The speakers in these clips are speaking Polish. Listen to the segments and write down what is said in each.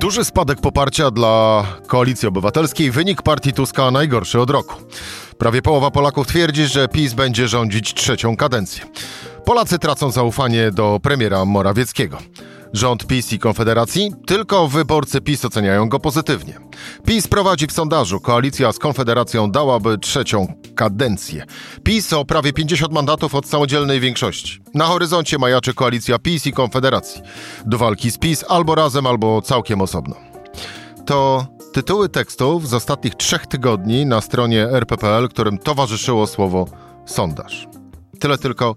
Duży spadek poparcia dla Koalicji Obywatelskiej, wynik partii Tuska najgorszy od roku. Prawie połowa Polaków twierdzi, że PiS będzie rządzić trzecią kadencję. Polacy tracą zaufanie do premiera Morawieckiego. Rząd PiS i Konfederacji? Tylko wyborcy PiS oceniają go pozytywnie. PiS prowadzi w sondażu. Koalicja z Konfederacją dałaby trzecią kadencję. PiS o prawie 50 mandatów od samodzielnej większości. Na horyzoncie majaczy koalicja PiS i Konfederacji. Do walki z PiS albo razem, albo całkiem osobno. To tytuły tekstów z ostatnich trzech tygodni na stronie rppl, którym towarzyszyło słowo sondaż. Tyle tylko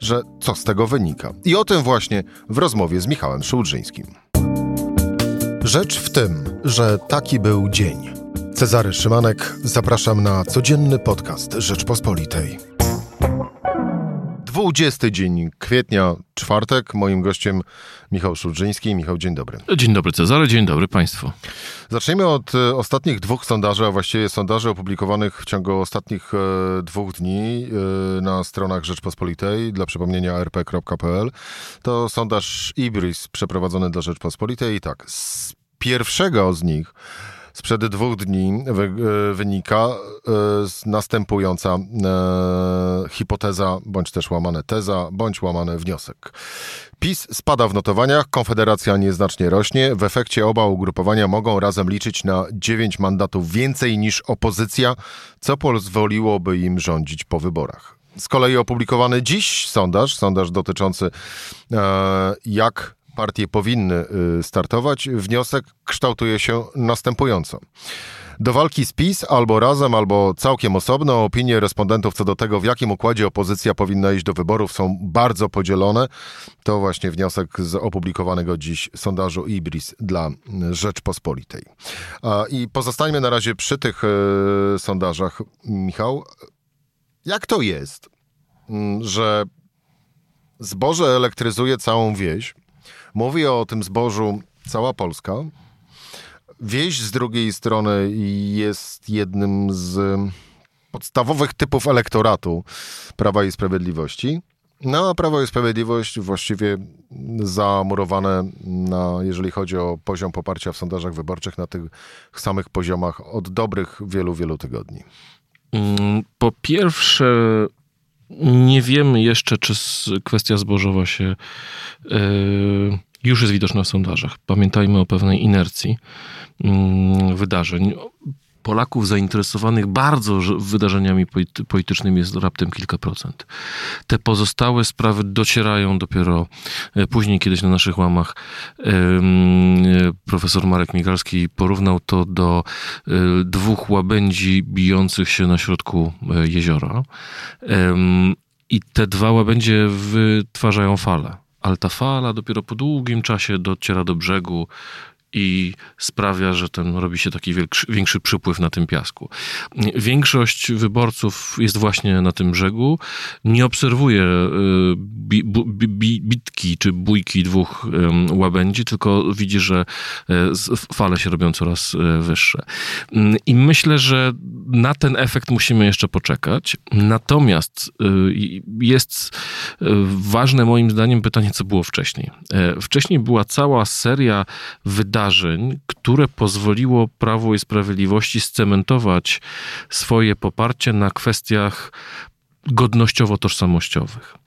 że co z tego wynika. I o tym właśnie w rozmowie z Michałem Szułdrzyńskim. Rzecz w tym, że taki był dzień. Cezary Szymanek, zapraszam na codzienny podcast Rzeczpospolitej. 20 dzień kwietnia, czwartek. Moim gościem Michał Szulżyński. Michał, dzień dobry. Dzień dobry Cezary, dzień dobry Państwu. Zacznijmy od e, ostatnich dwóch sondaży, a właściwie sondaży opublikowanych w ciągu ostatnich e, dwóch dni e, na stronach Rzeczpospolitej, dla przypomnienia rp.pl. To sondaż Ibris przeprowadzony dla Rzeczpospolitej i tak, z pierwszego z nich sprzed dwóch dni wy, e, wynika e, następująca e, hipoteza, bądź też łamane teza, bądź łamany wniosek. PiS spada w notowaniach, Konfederacja nieznacznie rośnie. W efekcie oba ugrupowania mogą razem liczyć na 9 mandatów więcej niż opozycja, co pozwoliłoby im rządzić po wyborach. Z kolei opublikowany dziś sondaż, sondaż dotyczący e, jak partie powinny y, startować, wniosek kształtuje się następująco. Do walki z PiS albo razem, albo całkiem osobno. Opinie respondentów co do tego, w jakim układzie opozycja powinna iść do wyborów, są bardzo podzielone. To właśnie wniosek z opublikowanego dziś sondażu Ibris dla Rzeczpospolitej. I pozostańmy na razie przy tych y, sondażach. Michał, jak to jest, mm, że zboże elektryzuje całą wieś, Mówi o tym zbożu cała Polska. Wieś z drugiej strony jest jednym z podstawowych typów elektoratu Prawa i Sprawiedliwości. No, a Prawo i Sprawiedliwość właściwie zamurowane, na, jeżeli chodzi o poziom poparcia w sondażach wyborczych, na tych samych poziomach od dobrych wielu, wielu tygodni. Mm, po pierwsze, nie wiemy jeszcze, czy kwestia zbożowa się yy, już jest widoczna w sondażach. Pamiętajmy o pewnej inercji yy, wydarzeń. Polaków zainteresowanych bardzo wydarzeniami politycznymi jest raptem kilka procent. Te pozostałe sprawy docierają dopiero e, później, kiedyś na naszych łamach profesor Marek Migalski porównał to do e, dwóch łabędzi bijących się na środku e, jeziora. I te dwa łabędzie wytwarzają falę ale ta fala dopiero po długim czasie dociera do brzegu, i sprawia, że ten robi się taki większy, większy przypływ na tym piasku. Większość wyborców jest właśnie na tym brzegu, nie obserwuje y, bi, bi, bitki czy bójki dwóch łabędzi, tylko widzi, że e, fale się robią coraz wyższe. I myślę, że na ten efekt musimy jeszcze poczekać. Natomiast y, jest ważne moim zdaniem pytanie, co było wcześniej. Wcześniej była cała seria wydarzeń, wydarzeń, które pozwoliło Prawo i Sprawiedliwości scementować swoje poparcie na kwestiach godnościowo-tożsamościowych.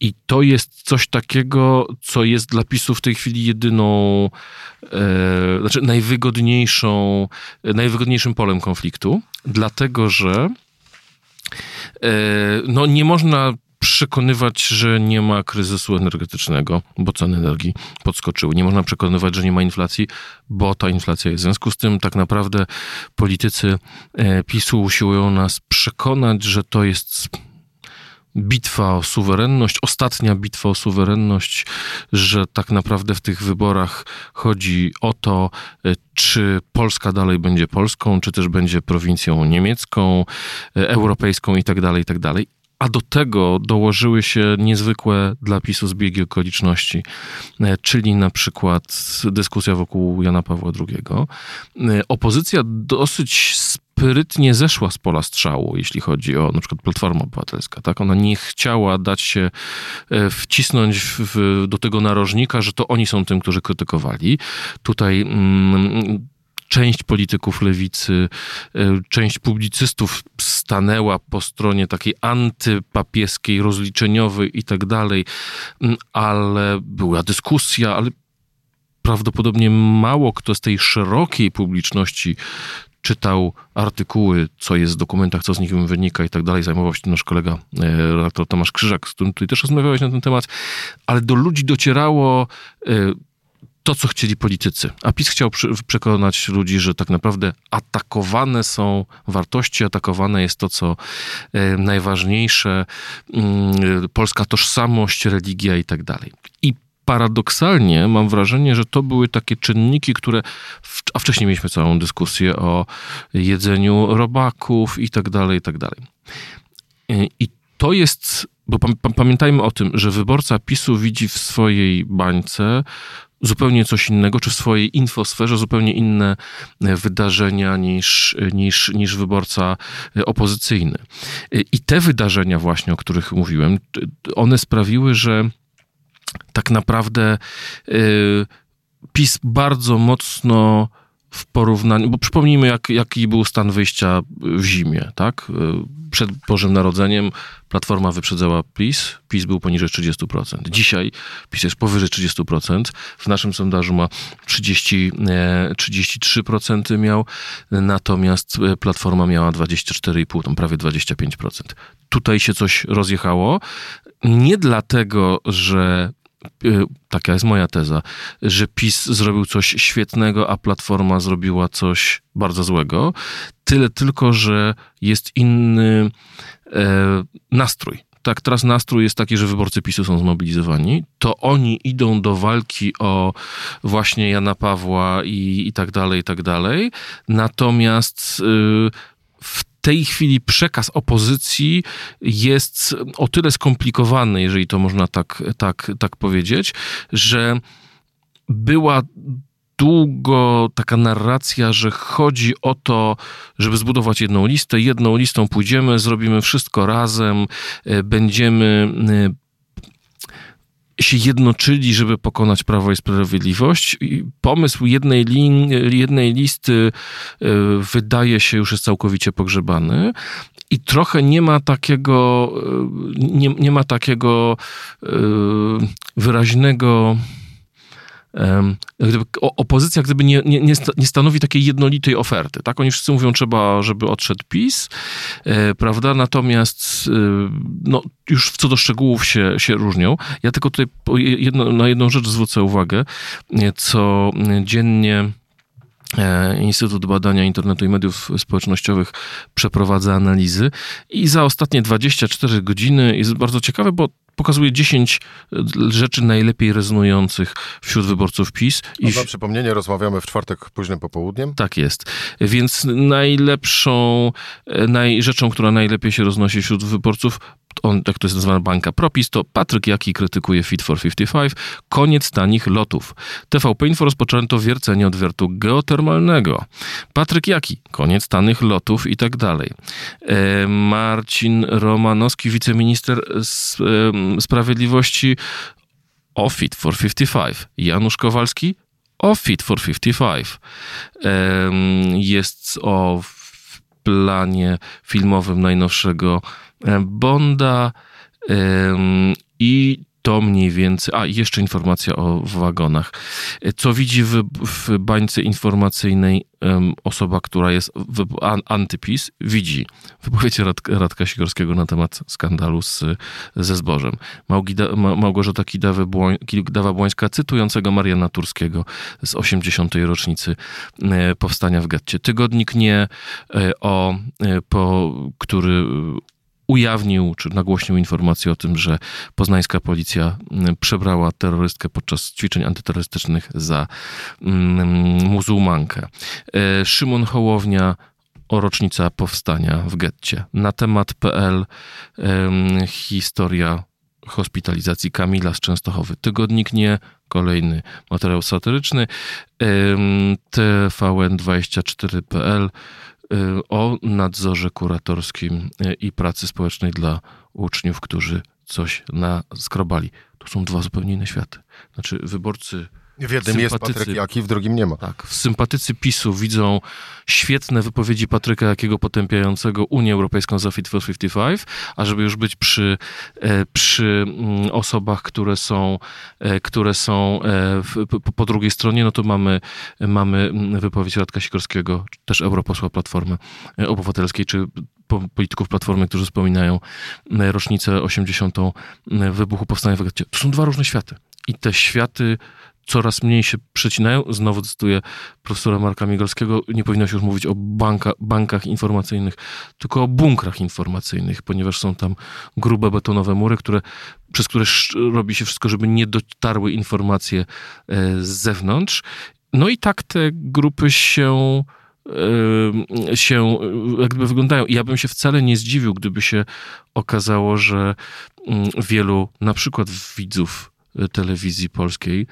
I to jest coś takiego, co jest dla PiSu w tej chwili jedyną, e, znaczy najwygodniejszą, najwygodniejszym polem konfliktu, dlatego że e, no nie można przekonywać, że nie ma kryzysu energetycznego, bo ceny energii podskoczyły. Nie można przekonywać, że nie ma inflacji, bo ta inflacja jest. W związku z tym tak naprawdę politycy e, PiSu usiłują nas przekonać, że to jest bitwa o suwerenność, ostatnia bitwa o suwerenność, że tak naprawdę w tych wyborach chodzi o to, e, czy Polska dalej będzie Polską, czy też będzie prowincją niemiecką, e, europejską i tak dalej, i tak dalej. A do tego dołożyły się niezwykłe dla PiSu zbiegi okoliczności, e, czyli na przykład dyskusja wokół Jana Pawła II. E, opozycja dosyć sprytnie zeszła z pola strzału, jeśli chodzi o na przykład Platformę Obywatelska. Tak? Ona nie chciała dać się e, wcisnąć w, do tego narożnika, że to oni są tym, którzy krytykowali. Tutaj mm, część polityków lewicy, e, część publicystów stanęła po stronie takiej antypapieskiej, rozliczeniowej i tak dalej, mm, ale była dyskusja, ale prawdopodobnie mało kto z tej szerokiej publiczności czytał artykuły, co jest w dokumentach, co z nich wynika i tak dalej. Zajmował się tym nasz kolega e, redaktor Tomasz Krzyżak, z którym tutaj też rozmawiałeś na ten temat, ale do ludzi docierało e, to, co chcieli politycy. A PiS chciał przekonać ludzi, że tak naprawdę atakowane są wartości, atakowane jest to, co e, najważniejsze, mm, polska tożsamość, religia i tak dalej. I paradoksalnie mam wrażenie, że to były takie czynniki, które, w, a wcześniej mieliśmy całą dyskusję o jedzeniu robaków i tak dalej, i tak dalej. E, I to jest, bo pamiętajmy o tym, że wyborca PiSu widzi w swojej bańce zupełnie coś innego, czy w swojej infosferze zupełnie inne e, wydarzenia niż, niż, niż wyborca e, opozycyjny. I te wydarzenia właśnie, o których mówiłem, one sprawiły, że tak naprawdę PiS bardzo mocno w porównaniu, bo przypomnijmy, jak, jaki był stan wyjścia w zimie, tak? Y, przed Bożym Narodzeniem Platforma wyprzedzała PiS, PiS był poniżej 30%. Dzisiaj PiS jest powyżej 30%, w naszym sondażu ma 30, 33% e, miał, natomiast e, Platforma miała 24,5%, tam prawie 25%. Tutaj się coś rozjechało, nie dlatego, że taka jest moja teza, że PiS zrobił coś świetnego, a Platforma zrobiła coś bardzo złego. Tyle tylko, że jest inny e, nastrój. Tak, teraz nastrój jest taki, że wyborcy PiSu są zmobilizowani, to oni idą do walki o właśnie Jana Pawła i, i tak dalej, i tak dalej. Natomiast y, tej chwili przekaz opozycji jest o tyle skomplikowany, jeżeli to można tak, tak, tak powiedzieć, że była długo taka narracja, że chodzi o to, żeby zbudować jedną listę. Jedną listą pójdziemy, zrobimy wszystko razem, e, będziemy e, się jednoczyli, żeby pokonać Prawo i Sprawiedliwość. I pomysł jednej, lin, jednej listy e, wydaje się już jest całkowicie pogrzebany. I trochę nie ma takiego, e, nie, nie ma takiego e, wyraźnego gdyby, opozycja gdyby nie, nie, nie stanowi takiej jednolitej oferty. Tak? Oni wszyscy mówią, trzeba, żeby odszedł PiS, e, prawda? Natomiast e, no, już co do szczegółów się, się różnią. Ja tylko tutaj jedno, na jedną rzecz zwrócę uwagę, e, co dziennie Instytut Badania Internetu i Mediów Społecznościowych przeprowadza analizy i za ostatnie 24 godziny jest bardzo ciekawe, bo pokazuje 10 e, rzeczy najlepiej rezonujących wśród wyborców PiS. I na przypomnienie rozmawiamy w czwartek późnym popołudniem. Tak jest. Więc najlepszą, e, naj, rzeczą, która najlepiej się roznosi wśród wyborców, on, jak to jest nazywana banka Propis, to Patryk Jaki krytykuje Fit for 55, koniec tanich lotów. TVP Info rozpoczęto wiercenie odwiertu geotermalnego. Patryk Jaki, koniec tanich lotów i tak dalej. E, Marcin Romanowski, wiceminister Sprawiedliwości o Fit for 55. Janusz Kowalski o Fit for 55. E, jest o planie filmowym najnowszego Bonda i to mniej więcej. A, jeszcze informacja o wagonach. Co widzi w, w bańce informacyjnej um, osoba, która jest w, an, antypis, widzi wypowiedź Rad, Radka Sikorskiego na temat skandalu z, ze zbożem. Małgida, Ma, Małgorzata Kidawa-Błońska cytującego Mariana Turskiego z 80. rocznicy e, powstania w getcie. Tygodnik nie e, o, e, po, który ujawnił czy nagłośnił informację o tym, że poznańska policja mm, przebrała terrorystkę podczas ćwiczeń antyterrorystycznych za mm, muzułmankę. E, Szymon Hołownia o rocznica powstania w getcie. Na temat.pl historia hospitalizacji Kamila z Częstochowy. Tygodnik nie, kolejny materiał satyryczny. TVN24.pl o nadzorze kuratorskim i pracy społecznej dla uczniów, którzy coś naskrobali. To są dwa zupełnie inne światy. Znaczy, wyborcy w jednym jest Patryk Jaki, w drugim nie ma. Tak. Sympatycy PiSu widzą świetne wypowiedzi Patryka Jakiego potępiającego Unię Europejską za Fit for 55, a żeby już być przy, e, przy mm, osobach, które są, e, które są e, po drugiej stronie, no to mamy, mamy mm, wypowiedź Radka Sikorskiego, też europosła Platformy Obywatelskiej, czy polityków Platformy, którzy wspominają rocznicę 80. wybuchu Powstania w To są dwa różne światy. I te światy coraz mniej się przecinają. Znowu cytuję profesora Marka Migalskiego, nie powinno się już mówić o banka, bankach informacyjnych, tylko o bunkrach informacyjnych, ponieważ są tam grube betonowe mury, które, przez które robi się wszystko, żeby nie dotarły informacje e, z zewnątrz. No i tak te grupy się e, się jakby wyglądają. I ja bym się wcale nie zdziwił, gdyby się okazało, że mm, wielu na przykład widzów telewizji polskiej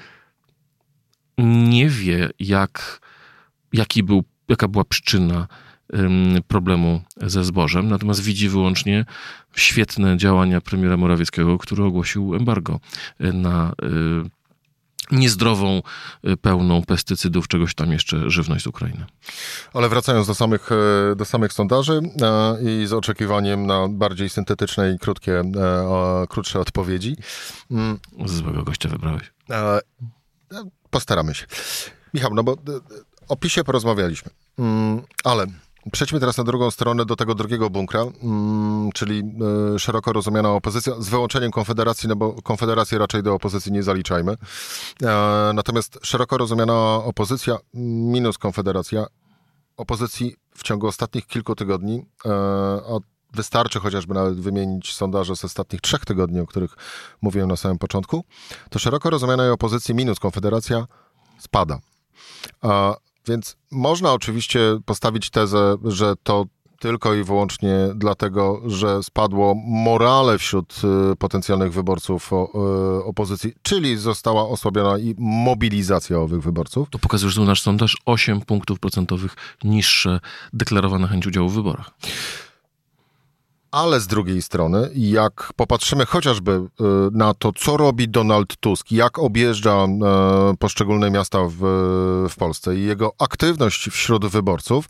nie wie, jak, jaki był, jaka była przyczyna problemu ze zbożem, natomiast widzi wyłącznie świetne działania premiera Morawieckiego, który ogłosił embargo y, na y, niezdrową, y, pełną pestycydów, czegoś tam jeszcze żywność z Ukrainy. Ale wracając do samych, do samych sondaży i z oczekiwaniem na bardziej syntetyczne i krótkie, krótsze odpowiedzi. Mm. Złego gościa wybrałeś. Postaramy się. Michał, no bo e, o PiSie porozmawialiśmy, mm, ale przejdźmy teraz na drugą stronę do tego drugiego bunkra, mm, czyli e, szeroko rozumiana opozycja, z wyłączeniem Konfederacji, no bo Konfederację raczej do opozycji nie zaliczajmy. E, natomiast szeroko rozumiana opozycja minus Konfederacja, opozycji w ciągu ostatnich kilku tygodni, od wystarczy chociażby nawet wymienić sondaże z ostatnich trzech tygodni, o których mówiłem na samym początku, to szeroko rozumianej opozycji minus Konfederacja spada. A więc można oczywiście postawić tezę, że to tylko i wyłącznie dlatego, że spadło morale wśród y, potencjalnych wyborców y, opozycji, czyli została osłabiona i mobilizacja owych wyborców. To pokazuje, że nasz sondaż 8 punktów procentowych niższe deklarowana chęć udziału w wyborach. Ale z drugiej strony, jak popatrzymy chociażby y, na to, co robi Donald Tusk, jak objeżdża y, poszczególne miasta w, w Polsce i jego aktywność wśród wyborców,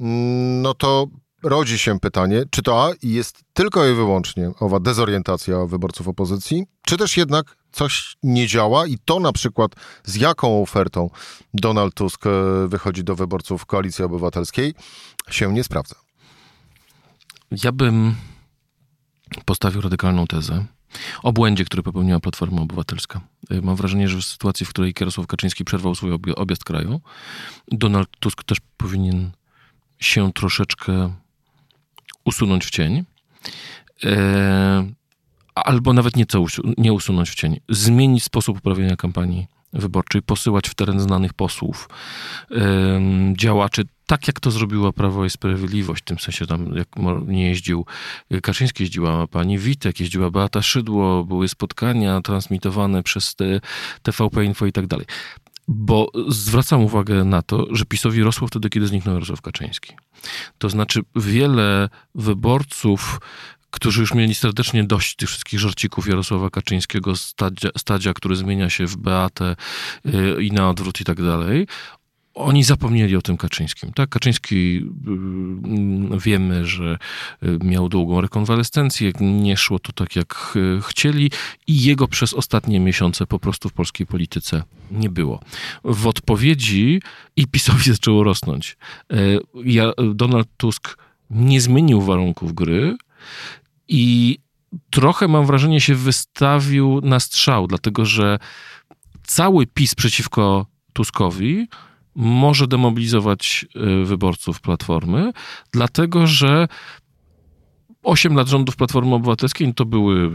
mm, no to rodzi się pytanie, czy to jest tylko i wyłącznie owa dezorientacja wyborców opozycji, czy też jednak coś nie działa i to na przykład z jaką ofertą Donald Tusk y, wychodzi do wyborców Koalicji Obywatelskiej się nie sprawdza. Ja bym postawił radykalną tezę o błędzie, który popełniła Platforma Obywatelska. Y, mam wrażenie, że w sytuacji, w której Jarosław Kaczyński przerwał swój objazd kraju, Donald Tusk też powinien się troszeczkę usunąć w cień. E, albo nawet nieco nie usunąć w cień. Zmienić sposób uprawiania kampanii wyborczej, posyłać w teren znanych posłów, działaczy, tak jak to zrobiła Prawo i Sprawiedliwość, w tym sensie tam jak nie jeździł Kaczyński, jeździła pani Witek, jeździła Beata Szydło, były spotkania transmitowane przez TVP Info i tak dalej. Bo zwracam uwagę na to, że PiSowi rosło wtedy, kiedy zniknął Jarosław Kaczyński. To znaczy wiele wyborców którzy już mieli serdecznie dość tych wszystkich żarcików Jarosława Kaczyńskiego, stadzia, stadzia który zmienia się w Beatę yy, i na odwrót i tak dalej, oni zapomnieli o tym Kaczyńskim. Tak? Kaczyński yy, wiemy, że yy, miał długą rekonwalescencję, nie szło to tak jak chcieli i jego przez ostatnie miesiące po prostu w polskiej polityce nie było. W odpowiedzi i PiSowi zaczęło rosnąć. Donald Tusk nie zmienił warunków gry, i trochę mam wrażenie się wystawił na strzał, dlatego że cały PiS przeciwko Tuskowi może demobilizować y, wyborców Platformy, dlatego że 8 lat rządów Platformy Obywatelskiej to były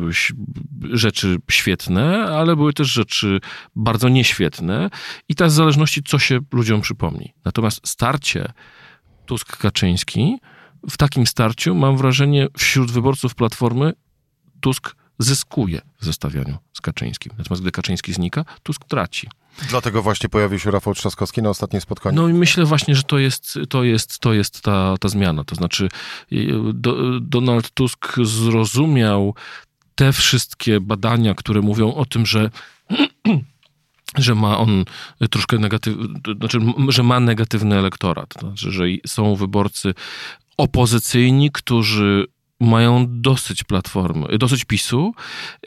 rzeczy świetne, ale były też rzeczy bardzo nieświetne i ta zależności, co się ludziom przypomni. Natomiast starcie Tusk-Kaczyński w takim starciu, mam wrażenie, wśród wyborców Platformy Tusk zyskuje w zestawianiu z Kaczyńskim. Natomiast gdy Kaczyński znika, Tusk traci. Dlatego właśnie pojawił się Rafał Trzaskowski na ostatnim spotkaniu. No i myślę właśnie, że to jest, to jest, to jest ta, ta zmiana. To znaczy do, Donald Tusk zrozumiał te wszystkie badania, które mówią o tym, że że ma on troszkę negatywny, znaczy, że ma negatywny elektorat. To znaczy, że są wyborcy opozycyjni, którzy mają dosyć platformy, dosyć PiSu,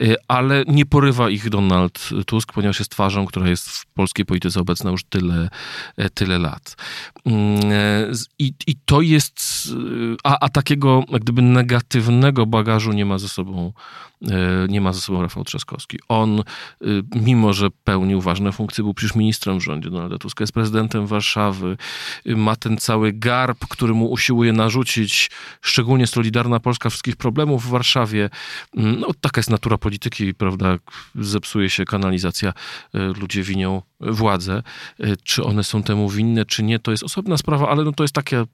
y, ale nie porywa ich Donald Tusk, ponieważ jest twarzą, która jest w polskiej polityce obecna już tyle, e, tyle lat. Mm, e, I, i to jest, y, a, a takiego jak gdyby negatywnego bagażu nie ma ze sobą E, nie ma ze sobą Rafał Trzaskowski. On, mimo że pełnił ważne funkcje, był przecież ministrem w rządzie Donalda Tuska, jest prezydentem Warszawy, ma ten cały garb, który mu usiłuje narzucić, szczególnie Solidarna Polska, wszystkich problemów w Warszawie. Mm, no, taka jest natura polityki, prawda? Zepsuje się kanalizacja, ludzie winią władzę. Czy one są temu winne, czy nie, to jest osobna sprawa, ale no to jest takie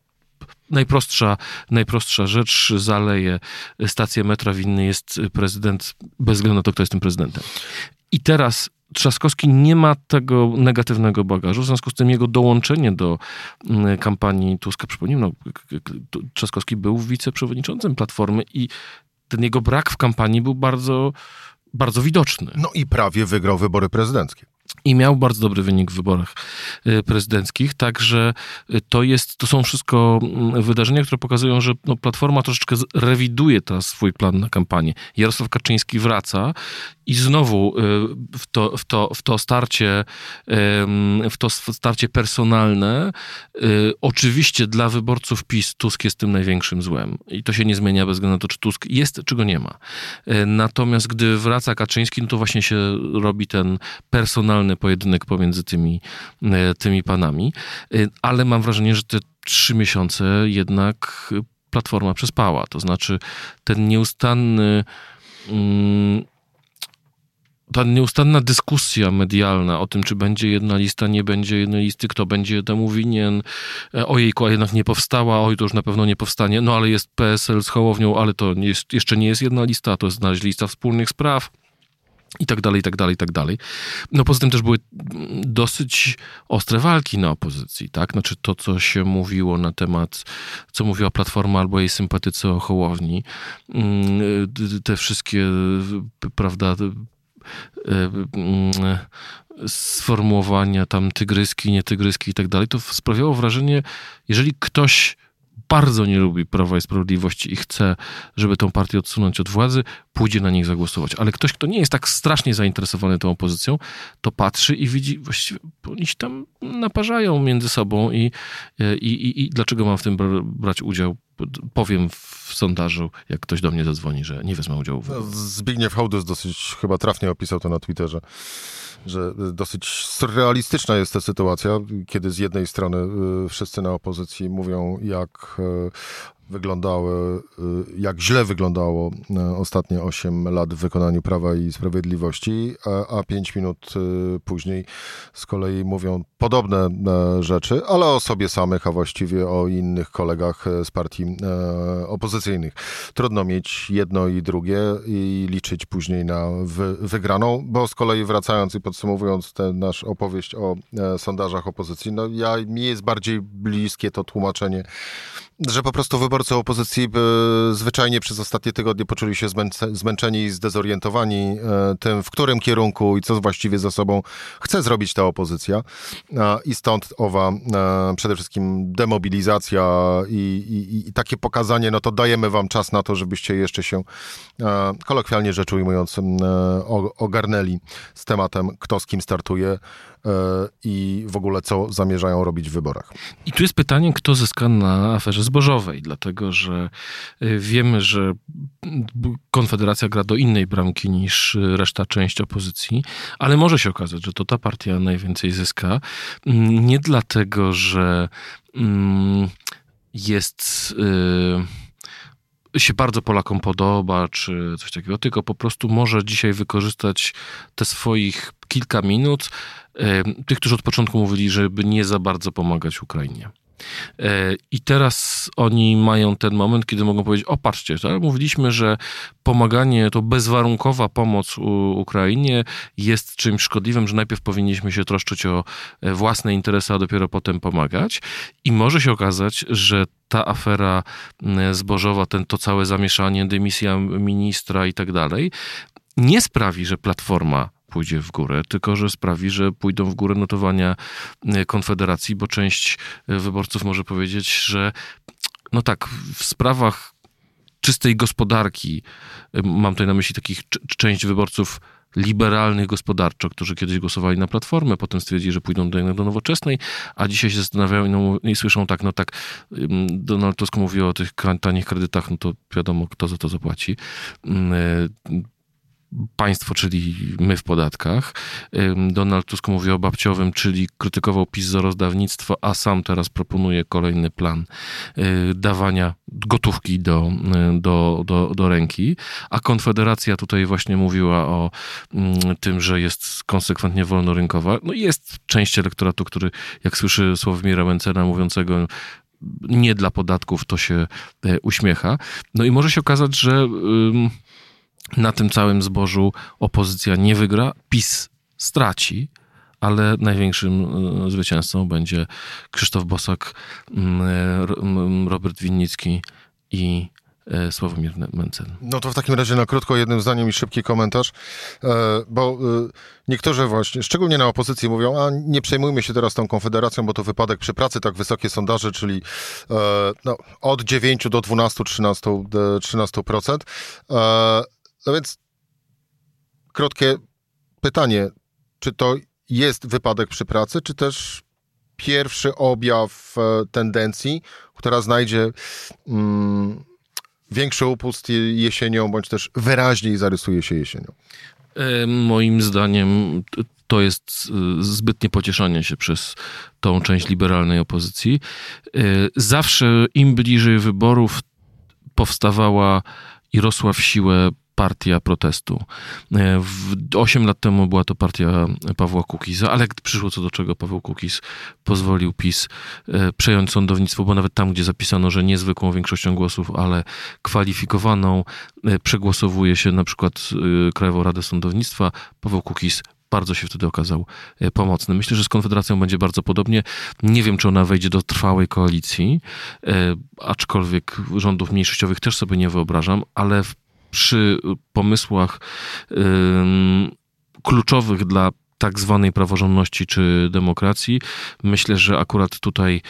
najprostsza, najprostsza rzecz, zaleje stację metra, winny jest prezydent, bez względu na to, kto jest tym prezydentem. I teraz Trzaskowski nie ma tego negatywnego bagażu, w związku z tym jego dołączenie do mm, kampanii Tuska, przypomnijmy, no, Trzaskowski był wiceprzewodniczącym Platformy i ten jego brak w kampanii był bardzo, bardzo widoczny. No i prawie wygrał wybory prezydenckie i miał bardzo dobry wynik w wyborach y, prezydenckich, także y, to jest, to są wszystko mm, wydarzenia, które pokazują, że no, Platforma troszeczkę rewiduje teraz swój plan na kampanię. Jarosław Kaczyński wraca i znowu y, w to, w to, w to starcie w to starcie personalne oczywiście dla wyborców PiS Tusk jest tym największym złem i to się nie zmienia bez względu na to, czy Tusk jest, czy go nie ma. Natomiast gdy wraca Kaczyński, no to właśnie się robi ten personalny pojedynek pomiędzy tymi, e, tymi panami, e, ale mam wrażenie, że te trzy miesiące jednak Platforma przespała. To znaczy ten nieustanny mm, ta nieustanna dyskusja medialna o tym, czy będzie jedna lista, nie będzie jednej listy, kto będzie temu winien, e, ojejku, a jednak nie powstała, oj, to już na pewno nie powstanie, no ale jest PSL z Hołownią, ale to jest, jeszcze nie jest jedna lista, to jest znaleźć lista wspólnych spraw i tak dalej, i tak dalej, i tak dalej. No poza tym też były dosyć ostre walki na opozycji, tak? Znaczy to, co się mówiło na temat, co mówiła Platforma albo jej sympatycy o Hołowni, mm, te wszystkie, prawda, mm, sformułowania tam tygryski, nie tygryski i tak dalej, to sprawiało wrażenie, jeżeli ktoś bardzo nie lubi Prawa i Sprawiedliwości i chce, żeby tą partię odsunąć od władzy, pójdzie na nich zagłosować. Ale ktoś, kto nie jest tak strasznie zainteresowany tą opozycją, to patrzy i widzi, właściwie oni się tam naparzają między sobą i, i, i, i dlaczego mam w tym brać udział? Powiem w sondażu, jak ktoś do mnie zadzwoni, że nie wezmę udziału. W... Zbigniew Hołdys dosyć chyba trafnie opisał to na Twitterze że dosyć surrealistyczna jest ta sytuacja, kiedy z jednej strony y, wszyscy na opozycji mówią, jak y, wyglądały, y, jak źle wyglądało y, ostatnie 8 lat w wykonaniu Prawa i Sprawiedliwości, a, a 5 minut y, później z kolei mówią podobne rzeczy, ale o sobie samych, a właściwie o innych kolegach z partii opozycyjnych. Trudno mieć jedno i drugie i liczyć później na wy, wygraną, bo z kolei wracając i podsumowując tę nasz opowieść o sondażach opozycji, no ja, mi jest bardziej bliskie to tłumaczenie, że po prostu wyborcy opozycji e, zwyczajnie przez ostatnie tygodnie poczuli się zmęczeni i zdezorientowani e, tym, w którym kierunku i co właściwie za sobą chce zrobić ta opozycja. I stąd owa e, przede wszystkim demobilizacja i, i, i takie pokazanie, no to dajemy wam czas na to, żebyście jeszcze się kolokwialnie rzecz ujmując ogarnęli z tematem, kto z kim startuje i w ogóle co zamierzają robić w wyborach. I tu jest pytanie, kto zyska na aferze zbożowej, dlatego że y, wiemy, że Konfederacja gra do innej bramki niż reszta część opozycji, ale może się okazać, że to ta partia najwięcej zyska. Mm, nie dlatego, że mm, jest y, się bardzo Polakom podoba, czy coś takiego, tylko po prostu może dzisiaj wykorzystać te swoich kilka minut tych, którzy od początku mówili, żeby nie za bardzo pomagać Ukrainie. I teraz oni mają ten moment, kiedy mogą powiedzieć: O, patrzcie, tak? mówiliśmy, że pomaganie, to bezwarunkowa pomoc Ukrainie jest czymś szkodliwym, że najpierw powinniśmy się troszczyć o e, własne interesy, a dopiero potem pomagać. I może się okazać, że ta afera zbożowa, ten, to całe zamieszanie, dymisja ministra i tak dalej, nie sprawi, że Platforma pójdzie w górę, tylko że sprawi, że pójdą w górę notowania Konfederacji, bo część e, wyborców może powiedzieć, że no tak, w sprawach czystej gospodarki, e, mam tutaj na myśli takich część wyborców liberalnych gospodarczo, którzy kiedyś głosowali na Platformę, potem stwierdzili, że pójdą do, do nowoczesnej, a dzisiaj się zastanawiają i, no, i słyszą tak, no tak, Donald Tusk mówi o tych tanich kredytach, no to wiadomo, kto za to zapłaci państwo, czyli my w podatkach. Donald Tusk mówi o babciowym, czyli krytykował PiS za rozdawnictwo, a sam teraz proponuje kolejny plan y, dawania gotówki do, y, do, do, do ręki. A Konfederacja tutaj właśnie mówiła o mm, tym, że jest konsekwentnie wolnorynkowa. No jest część elektoratu, który jak słyszy Sławomira Mencena mówiącego nie dla podatków, to się e, uśmiecha. No i może się okazać, że na tym całym zbożu opozycja nie wygra, PiS straci, ale największym e, zwycięzcą będzie Krzysztof Bosak, Robert Winnicki i e, Sławomir Mencen. No to w takim razie na krótko jednym zdaniem i szybki komentarz, e, bo niektórzy właśnie, szczególnie na opozycji mówią, a nie przejmujmy się teraz tą konfederacją, bo to wypadek przy pracy, tak wysokie sondaże, czyli no, od 9 do 12-13%. 13%. No więc krótkie pytanie, czy to jest wypadek przy pracy, czy też pierwszy objaw e, tendencji, która znajdzie mm, większy upust jesienią, bądź też wyraźniej zarysuje się jesienią? E, moim zdaniem to jest e, zbytnie pocieszanie się przez tą część liberalnej opozycji. Zawsze im bliżej wyborów powstawała i rosła w siłę partia protestu. E, osiem lat temu była to partia Pawła Kukiza, ale przyszło co do czego, Paweł Kukiz pozwolił PiS e, przejąć sądownictwo, bo nawet tam, gdzie zapisano, że niezwykłą większością głosów, ale kwalifikowaną, e, przegłosowuje się na przykład Krajową Radę Sądownictwa, Paweł Kukiz bardzo się wtedy okazał pomocny. Myślę, że z Konfederacją będzie bardzo podobnie. Nie wiem, czy ona wejdzie do trwałej koalicji, aczkolwiek rządów mniejszościowych też sobie nie wyobrażam, ale w przy pomysłach kluczowych dla tak zwanej praworządności czy demokracji. Myślę, że akurat tutaj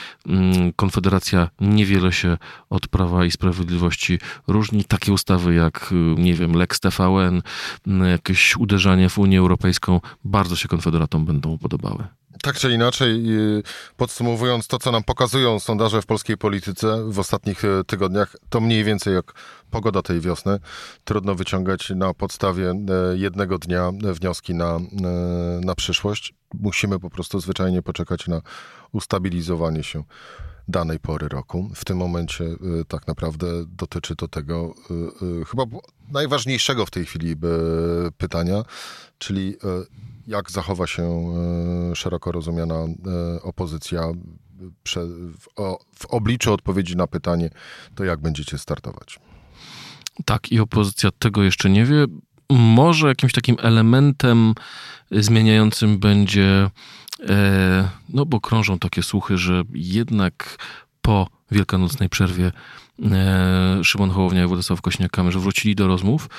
Konfederacja niewiele się od Prawa i Sprawiedliwości różni. Takie ustawy jak, nie wiem, Lex TVN, jakieś uderzanie w Unię Europejską bardzo się Konfederatom będą podobały. Tak czy inaczej, podsumowując to, co nam pokazują sondaże w polskiej polityce w ostatnich y, tygodniach, to mniej więcej jak pogoda tej wiosny. Trudno wyciągać na podstawie y, jednego dnia wnioski na, na przyszłość. Musimy po prostu zwyczajnie poczekać na ustabilizowanie się danej pory roku. W tym momencie tak naprawdę dotyczy to tego chyba najważniejszego w tej chwili pytania, czyli jak zachowa się e, szeroko rozumiana e, opozycja w obliczu odpowiedzi na pytanie, to jak będziecie startować? Tak, i opozycja tego jeszcze nie wie. Może jakimś takim elementem zmieniającym będzie, e, no bo krążą takie słuchy, że jednak po wielkanocnej przerwie E, Szymon Hołownia i Władysław Kośniak-Kamysz wrócili do rozmów,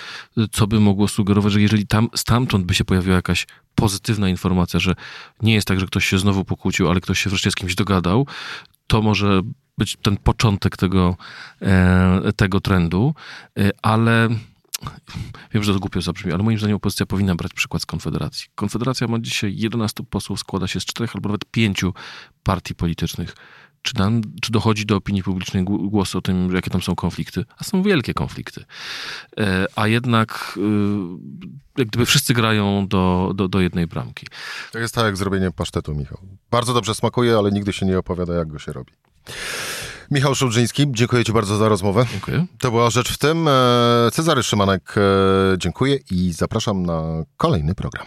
co by mogło sugerować, że jeżeli tam stamtąd by się pojawiła jakaś pozytywna informacja, że nie jest tak, że ktoś się znowu pokłócił, ale ktoś się wreszcie z kimś dogadał, to może być ten początek tego, e, tego trendu, e, ale wiem, że to głupio zabrzmi, ale moim zdaniem opozycja powinna brać przykład z Konfederacji. Konfederacja ma dzisiaj 11 posłów, składa się z czterech albo nawet pięciu partii politycznych czy, tam, czy dochodzi do opinii publicznej głos o tym, jakie tam są konflikty? A są wielkie konflikty. E, a jednak e, jak gdyby wszyscy grają do, do, do jednej bramki. To jest tak jak zrobienie pasztetu, Michał. Bardzo dobrze smakuje, ale nigdy się nie opowiada, jak go się robi. Michał Szulżyński, dziękuję Ci bardzo za rozmowę. Dziękuję. To była Rzecz w tym. E, Cezary Szymanek, dziękuję i zapraszam na kolejny program.